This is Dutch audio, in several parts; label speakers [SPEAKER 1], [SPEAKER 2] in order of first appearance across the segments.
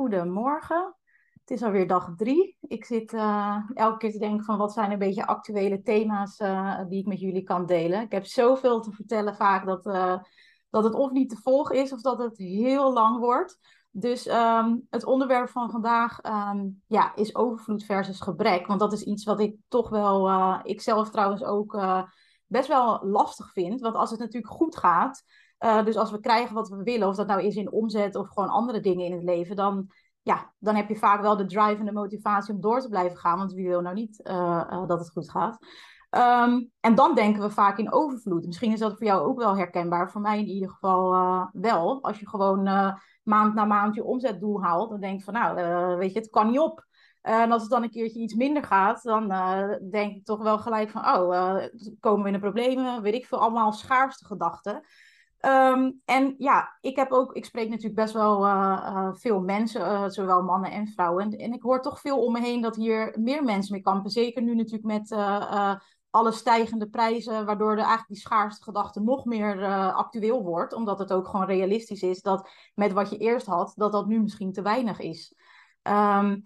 [SPEAKER 1] goedemorgen. Het is alweer dag drie. Ik zit uh, elke keer te denken van wat zijn een beetje actuele thema's uh, die ik met jullie kan delen. Ik heb zoveel te vertellen vaak dat, uh, dat het of niet te volgen is of dat het heel lang wordt. Dus um, het onderwerp van vandaag um, ja, is overvloed versus gebrek. Want dat is iets wat ik toch wel, ik zelf trouwens ook best wel lastig vind. Want als het natuurlijk goed gaat, uh, dus als we krijgen wat we willen, of dat nou is in omzet of gewoon andere dingen in het leven, dan, ja, dan heb je vaak wel de drive en de motivatie om door te blijven gaan. Want wie wil nou niet uh, uh, dat het goed gaat? Um, en dan denken we vaak in overvloed. Misschien is dat voor jou ook wel herkenbaar. Voor mij in ieder geval wel. Als je gewoon maand na maand je omzetdoel haalt, dan denk je van nou, weet je, het kan niet op. en als het dan een keertje iets minder gaat, dan denk ik toch wel gelijk van, oh, komen we in de problemen, weet ik veel, allemaal schaarste gedachten. Um, en ja, ik heb ook, ik spreek natuurlijk best wel uh, uh, veel mensen, uh, zowel mannen en vrouwen. En, en, ik hoor toch veel om me heen dat hier meer mensen mee kampen. Zeker nu natuurlijk met alle stijgende prijzen, waardoor de, eigenlijk die schaarste gedachte nog meer actueel wordt. Omdat het ook gewoon realistisch is dat met wat je eerst had, dat dat nu misschien te weinig is. Um,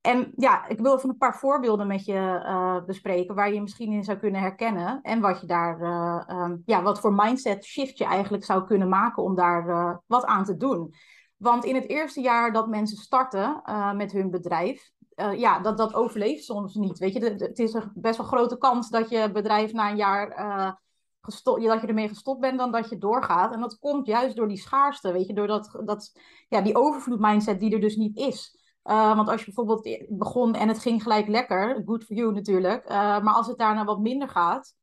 [SPEAKER 1] en ja, ik wil even een paar voorbeelden met je uh, bespreken waar je misschien in zou kunnen herkennen. En wat je daar, uh, um, ja, wat voor mindset shift je eigenlijk zou kunnen maken om daar uh, wat aan te doen. Want in het eerste jaar dat mensen starten met hun bedrijf, ja, dat, dat overleeft soms niet. Weet je, het is een best wel grote kans dat je bedrijf na een jaar gestopt, dat je ermee gestopt bent dan dat je doorgaat. En dat komt juist door die schaarste, weet je, door dat, dat, ja, die overvloed mindset die er dus niet is. Uh, want als je bijvoorbeeld begon en het ging gelijk lekker, good for you natuurlijk. Uh, maar als het daarna wat minder gaat,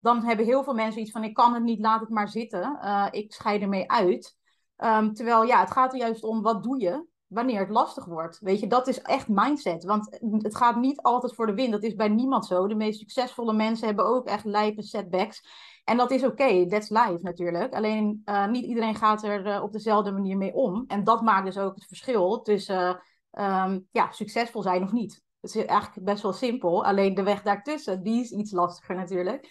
[SPEAKER 1] dan hebben heel veel mensen iets van: ik kan het niet, laat het maar zitten. Uh, ik scheid ermee uit. Um, terwijl ja, het gaat er juist om wat doe je wanneer het lastig wordt. Weet je, dat is echt mindset. Want het gaat niet altijd voor de win. Dat is bij niemand zo. De meest succesvolle mensen hebben ook echt lijpe setbacks. En dat is oké, that's life natuurlijk. Alleen niet iedereen gaat er op dezelfde manier mee om. En dat maakt dus ook het verschil tussen um, ja, succesvol zijn of niet. Het is eigenlijk best wel simpel. Alleen de weg daartussen, die is iets lastiger natuurlijk.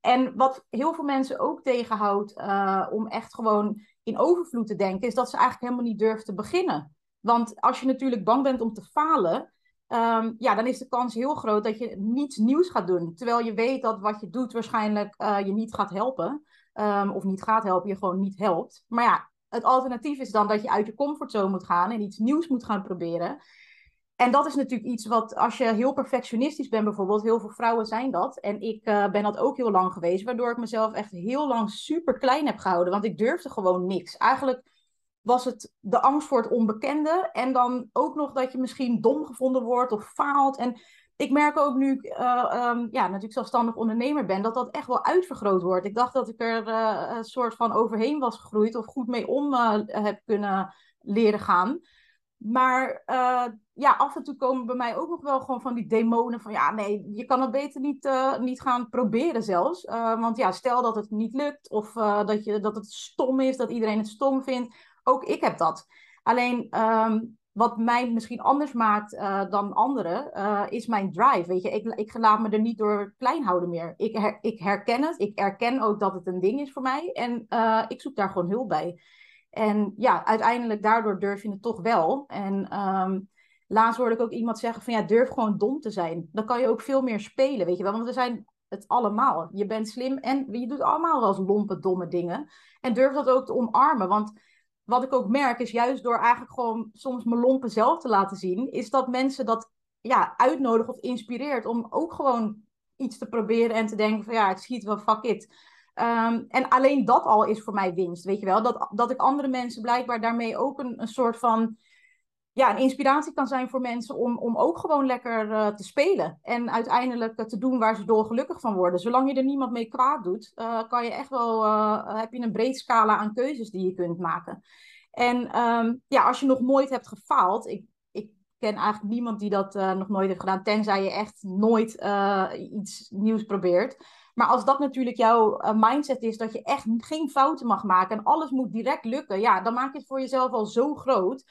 [SPEAKER 1] En wat heel veel mensen ook tegenhoudt uh, om echt gewoon in overvloed te denken, is dat ze eigenlijk helemaal niet durven te beginnen. Want als je natuurlijk bang bent om te falen, um, ja, dan is de kans heel groot dat je niets nieuws gaat doen. Terwijl je weet dat wat je doet waarschijnlijk uh, je niet gaat helpen. Um, of niet gaat helpen, je gewoon niet helpt. Maar ja, het alternatief is dan dat je uit je comfortzone moet gaan en iets nieuws moet gaan proberen. En dat is natuurlijk iets wat, als je heel perfectionistisch bent bijvoorbeeld, heel veel vrouwen zijn dat. En ik uh, ben dat ook heel lang geweest, waardoor ik mezelf echt heel lang super klein heb gehouden. Want ik durfde gewoon niks. Eigenlijk was het de angst voor het onbekende. En dan ook nog dat je misschien dom gevonden wordt of faalt. En ik merk ook nu ik uh, um, ja, natuurlijk zelfstandig ondernemer ben, dat dat echt wel uitvergroot wordt. Ik dacht dat ik er uh, een soort van overheen was gegroeid of goed mee om uh, heb kunnen leren gaan. Maar ja, af en toe komen bij mij ook nog wel gewoon van die demonen van ja, nee, je kan het beter niet, niet gaan proberen zelfs. want ja, stel dat het niet lukt of dat, je, dat het stom is, dat iedereen het stom vindt. Ook ik heb dat. Alleen um, wat mij misschien anders maakt uh, dan anderen, uh, is mijn drive. Weet je, ik, ik laat me er niet door klein houden meer. Ik, ik herken het. Ik erken ook dat het een ding is voor mij. En uh, ik zoek daar gewoon hulp bij. En ja, uiteindelijk daardoor durf je het toch wel. En um, laatst hoorde ik ook iemand zeggen van ja, durf gewoon dom te zijn. Dan kan je ook veel meer spelen, weet je wel. Want we zijn het allemaal. Je bent slim en je doet allemaal wel eens lompe, domme dingen. En durf dat ook te omarmen. Want wat ik ook merk, is juist door eigenlijk gewoon soms mijn lompen zelf te laten zien, is dat mensen dat ja, uitnodigen of inspireert om ook gewoon iets te proberen en te denken van ja, ik schiet wel fuck it. Um, en alleen dat al is voor mij winst, weet je wel. Dat, dat ik andere mensen blijkbaar daarmee ook een soort van ja, een inspiratie kan zijn voor mensen om, om ook gewoon lekker uh, te spelen. En uiteindelijk uh, te doen waar ze dolgelukkig van worden. Zolang je er niemand mee kwaad doet, uh, kan je echt wel, heb je een breed scala aan keuzes die je kunt maken. En um, ja, als je nog nooit hebt gefaald, ik, ik ken eigenlijk niemand die dat nog nooit heeft gedaan, tenzij je echt nooit iets nieuws probeert. Maar als dat natuurlijk jouw mindset is, dat je echt geen fouten mag maken en alles moet direct lukken, ja, dan maak je het voor jezelf al zo groot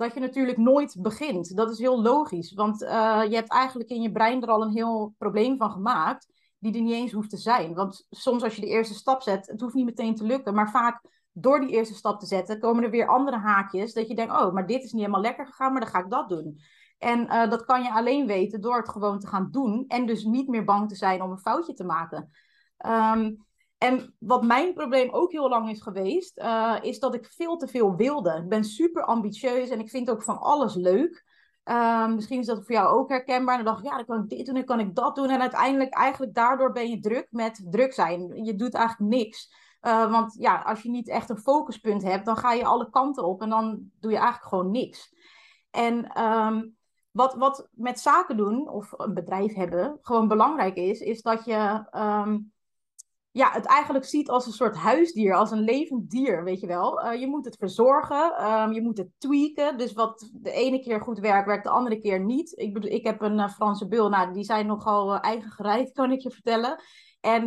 [SPEAKER 1] dat je natuurlijk nooit begint. Dat is heel logisch, want uh, je hebt eigenlijk in je brein er al een heel probleem van gemaakt, die er niet eens hoeft te zijn. Want soms als je de eerste stap zet, het hoeft niet meteen te lukken, maar vaak door die eerste stap te zetten, komen er weer andere haakjes. Dat je denkt, oh, maar dit is niet helemaal lekker gegaan, maar dan ga ik dat doen. En uh, dat kan je alleen weten door het gewoon te gaan doen. En dus niet meer bang te zijn om een foutje te maken. Um, en wat mijn probleem ook heel lang is geweest, uh, is dat ik veel te veel wilde. Ik ben super ambitieus en ik vind ook van alles leuk. Uh, misschien is dat voor jou ook herkenbaar. En dan dacht ik, ja, dan kan ik dit doen, dan kan ik dat doen. En uiteindelijk, eigenlijk daardoor ben je druk met druk zijn. Je doet eigenlijk niks. Uh, want ja, als je niet echt een focuspunt hebt, dan ga je alle kanten op en dan doe je eigenlijk gewoon niks. En um, wat, wat met zaken doen of een bedrijf hebben gewoon belangrijk is, is dat je um, ja, het eigenlijk ziet als een soort huisdier, als een levend dier, weet je wel. Uh, je moet het verzorgen, um, je moet het tweaken. Dus wat de ene keer goed werkt, werkt de andere keer niet. Ik, bedoel, ik heb een uh, Franse bul, nou, die zijn nogal uh, eigen gereid, kan ik je vertellen. En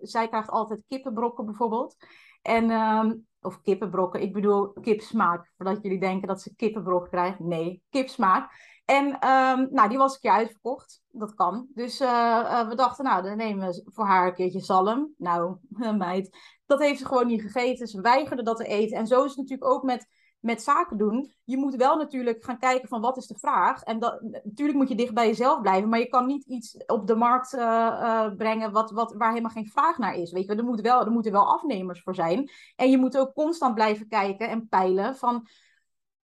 [SPEAKER 1] zij krijgt altijd kippenbrokken bijvoorbeeld. En, um, of kippenbrokken, ik bedoel kipsmaak. Voordat jullie denken dat ze kippenbrokken krijgen. Nee, kipsmaak. En um, nou, die was een keer uitverkocht. Dat kan. Dus uh, uh, we dachten, nou, dan nemen we voor haar een keertje zalm. Nou, meid, dat heeft ze gewoon niet gegeten. Ze weigerde dat te eten. En zo is het natuurlijk ook met, met zaken doen. Je moet wel natuurlijk gaan kijken van wat is de vraag. En dat, natuurlijk moet je dicht bij jezelf blijven. Maar je kan niet iets op de markt uh, brengen wat, wat, waar helemaal geen vraag naar is. Weet je, er, moet wel, er moeten wel afnemers voor zijn. En je moet ook constant blijven kijken en peilen van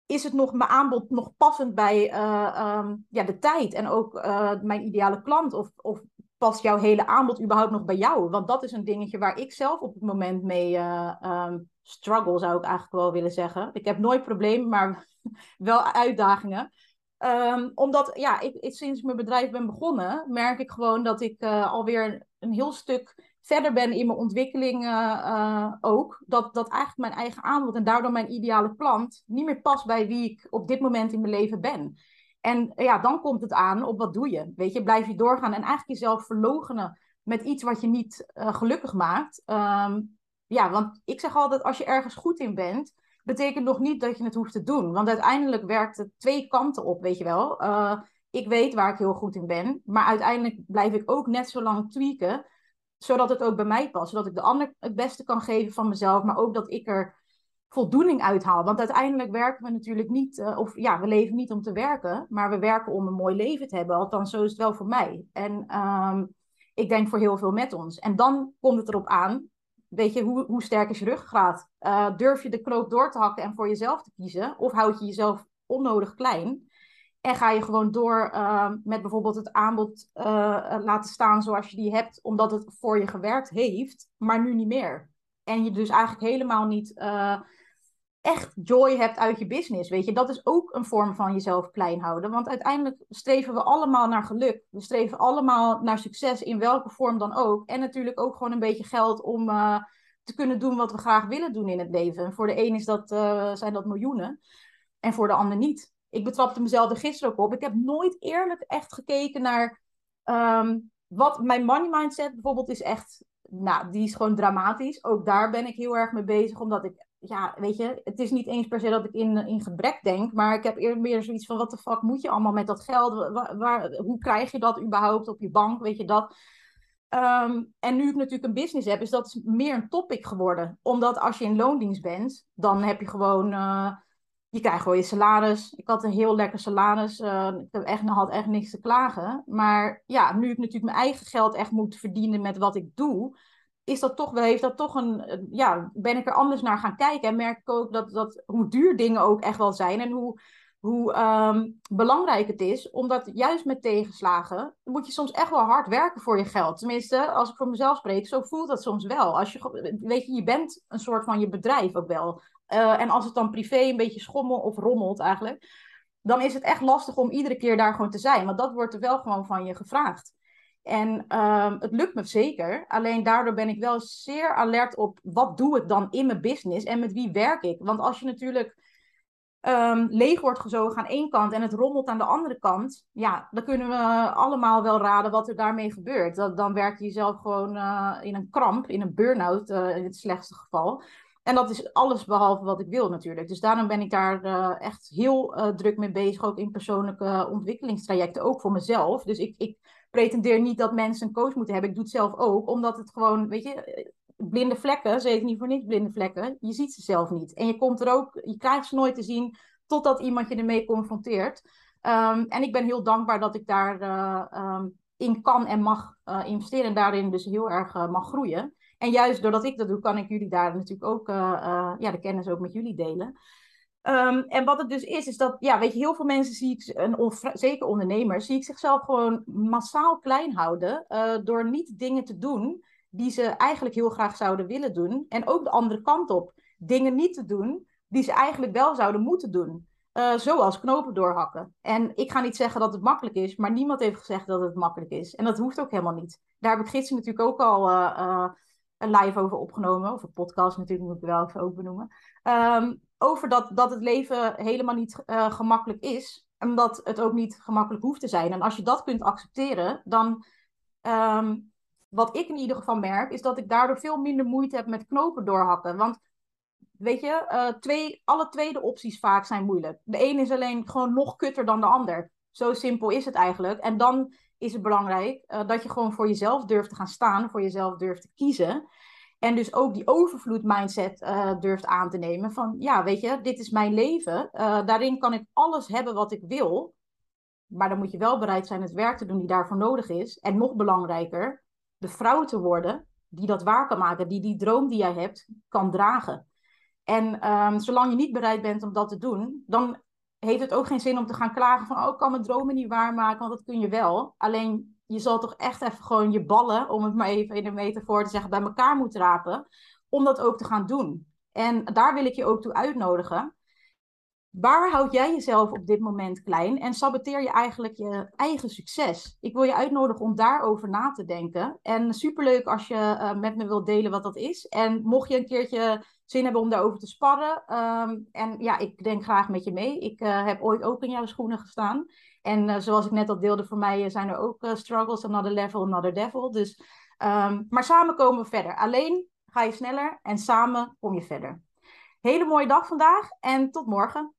[SPEAKER 1] is het nog mijn aanbod nog passend bij uh, um, ja, de tijd en ook uh, mijn ideale klant? Of, of past jouw hele aanbod überhaupt nog bij jou? Want dat is een dingetje waar ik zelf op het moment mee uh, um, struggle, zou ik eigenlijk wel willen zeggen. Ik heb nooit problemen, maar wel uitdagingen. Um, omdat, ja, ik, ik, sinds ik mijn bedrijf ben begonnen, merk ik gewoon dat ik alweer een heel stuk verder ben in mijn ontwikkeling uh, ook, dat, dat eigenlijk mijn eigen aanbod en daardoor mijn ideale klant niet meer past bij wie ik op dit moment in mijn leven ben. En ja, dan komt het aan op wat doe je. Weet je, blijf je doorgaan en eigenlijk jezelf verlogenen met iets wat je niet gelukkig maakt. Um, ja, want ik zeg altijd, als je ergens goed in bent, betekent nog niet dat je het hoeft te doen. Want uiteindelijk werkt het twee kanten op, weet je wel. Ik weet waar ik heel goed in ben, maar uiteindelijk blijf ik ook net zo lang tweaken zodat het ook bij mij past. Zodat ik de ander het beste kan geven van mezelf, maar ook dat ik er voldoening uithaal. Want uiteindelijk werken we natuurlijk niet, uh, of ja, we leven niet om te werken, maar we werken om een mooi leven te hebben. Althans, zo is het wel voor mij. En um, ik denk voor heel veel met ons. En dan komt het erop aan, weet je, hoe, hoe sterk is je ruggengraat? Uh, durf je de knoop door te hakken en voor jezelf te kiezen? Of houd je jezelf onnodig klein? En ga je gewoon door uh, met bijvoorbeeld het aanbod uh, laten staan zoals je die hebt, omdat het voor je gewerkt heeft, maar nu niet meer. En je dus eigenlijk helemaal niet uh, echt joy hebt uit je business. Weet je, dat is ook een vorm van jezelf klein houden. Want uiteindelijk streven we allemaal naar geluk. We streven allemaal naar succes in welke vorm dan ook. En natuurlijk ook gewoon een beetje geld om te kunnen doen wat we graag willen doen in het leven. En voor de een is dat, zijn dat miljoenen. En voor de ander niet ik betrapte mezelf er gisteren ook op. Ik heb nooit eerlijk echt gekeken naar um, wat mijn money mindset bijvoorbeeld is echt, nou, die is gewoon dramatisch. Ook daar ben ik heel erg mee bezig, omdat ik, ja, weet je, het is niet eens per se dat ik in, in gebrek denk, maar ik heb eerder meer zoiets van, wat de fuck moet je allemaal met dat geld? Waar, hoe krijg je dat überhaupt op je bank? Weet je dat? Um, en nu ik natuurlijk een business heb, is dat meer een topic geworden. Omdat als je in loondienst bent, dan heb je gewoon. Uh, je krijgt gewoon je salaris. Ik had een heel lekker salaris. Uh, ik heb echt, had echt niks te klagen. Maar ja, nu ik natuurlijk mijn eigen geld echt moet verdienen met wat ik doe, is dat toch wel, heeft dat toch een, ja, ben ik er anders naar gaan kijken. En merk ik ook dat, dat hoe duur dingen ook echt wel zijn. En hoe, hoe um, belangrijk het is. Omdat juist met tegenslagen moet je soms echt wel hard werken voor je geld. Tenminste, als ik voor mezelf spreek, zo voelt dat soms wel. Als je, weet je, je bent een soort van je bedrijf ook wel. Uh, en als het dan privé een beetje schommelt of rommelt eigenlijk, dan is het echt lastig om iedere keer daar gewoon te zijn. Want dat wordt er wel gewoon van je gevraagd. En uh, het lukt me zeker. Alleen daardoor ben ik wel zeer alert op wat doe ik dan in mijn business en met wie werk ik. Want als je natuurlijk um, leeg wordt gezogen aan één kant en het rommelt aan de andere kant, ja, dan kunnen we allemaal wel raden wat er daarmee gebeurt. Dan, dan werk je jezelf gewoon uh, in een kramp, in een burn-out uh, in het slechtste geval. En dat is alles behalve wat ik wil natuurlijk. Dus daarom ben ik daar uh, echt heel druk mee bezig, ook in persoonlijke ontwikkelingstrajecten, ook voor mezelf. Dus ik, ik pretendeer niet dat mensen een coach moeten hebben. Ik doe het zelf ook, omdat het gewoon, weet je, blinde vlekken, ze heet niet voor niks blinde vlekken, je ziet ze zelf niet. En je komt er ook, je krijgt ze nooit te zien totdat iemand je ermee confronteert. Ehm, en ik ben heel dankbaar dat ik daar uh, in kan en mag uh, investeren en daarin dus heel erg mag groeien. En juist doordat ik dat doe, kan ik jullie daar natuurlijk ook ja, de kennis ook met jullie delen. Um, en wat het dus is, is dat, ja, weet je, heel veel mensen zie ik, en zeker ondernemers, zie ik zichzelf gewoon massaal klein houden door niet dingen te doen die ze eigenlijk heel graag zouden willen doen. En ook de andere kant op, dingen niet te doen die ze eigenlijk wel zouden moeten doen. Uh, zoals knopen doorhakken. En ik ga niet zeggen dat het makkelijk is, maar niemand heeft gezegd dat het makkelijk is. En dat hoeft ook helemaal niet. Daar heb ik gisteren natuurlijk ook al uh, een live over opgenomen, of een podcast natuurlijk, moet ik wel even ook benoemen. Um, over dat, dat het leven helemaal niet gemakkelijk is. Omdat het ook niet gemakkelijk hoeft te zijn. En als je dat kunt accepteren, dan. Um, wat ik in ieder geval merk, is dat ik daardoor veel minder moeite heb met knopen doorhakken. Want weet je, uh, twee, alle tweede opties vaak zijn moeilijk. De een is alleen gewoon nog kutter dan de ander. Zo simpel is het eigenlijk. En dan is het belangrijk uh, dat je gewoon voor jezelf durft te gaan staan, voor jezelf durft te kiezen. En dus ook die overvloed mindset uh, durft aan te nemen. Van ja, weet je, dit is mijn leven. Daarin kan ik alles hebben wat ik wil. Maar dan moet je wel bereid zijn het werk te doen die daarvoor nodig is. En nog belangrijker, de vrouw te worden die dat waar kan maken. Die die droom die jij hebt kan dragen. En um, zolang je niet bereid bent om dat te doen, dan heeft het ook geen zin om te gaan klagen van... oh, ik kan mijn dromen niet waarmaken, want dat kun je wel. Alleen je zal toch echt even gewoon je ballen, om het maar even in de metafoor te zeggen, bij elkaar moeten rapen. Om dat ook te gaan doen. En daar wil ik je ook toe uitnodigen. Waar houd jij jezelf op dit moment klein en saboteer je eigenlijk je eigen succes? Ik wil je uitnodigen om daarover na te denken. En superleuk als je uh, met me wilt delen wat dat is. En mocht je een keertje zin hebben om daarover te sparren. Um, en ja, ik denk graag met je mee. Ik uh, heb ooit ook in jouw schoenen gestaan. En uh, zoals ik net al deelde, voor mij zijn er ook struggles, another level, another devil. Dus, um, maar samen komen we verder. Alleen ga je sneller en samen kom je verder. Hele mooie dag vandaag en tot morgen.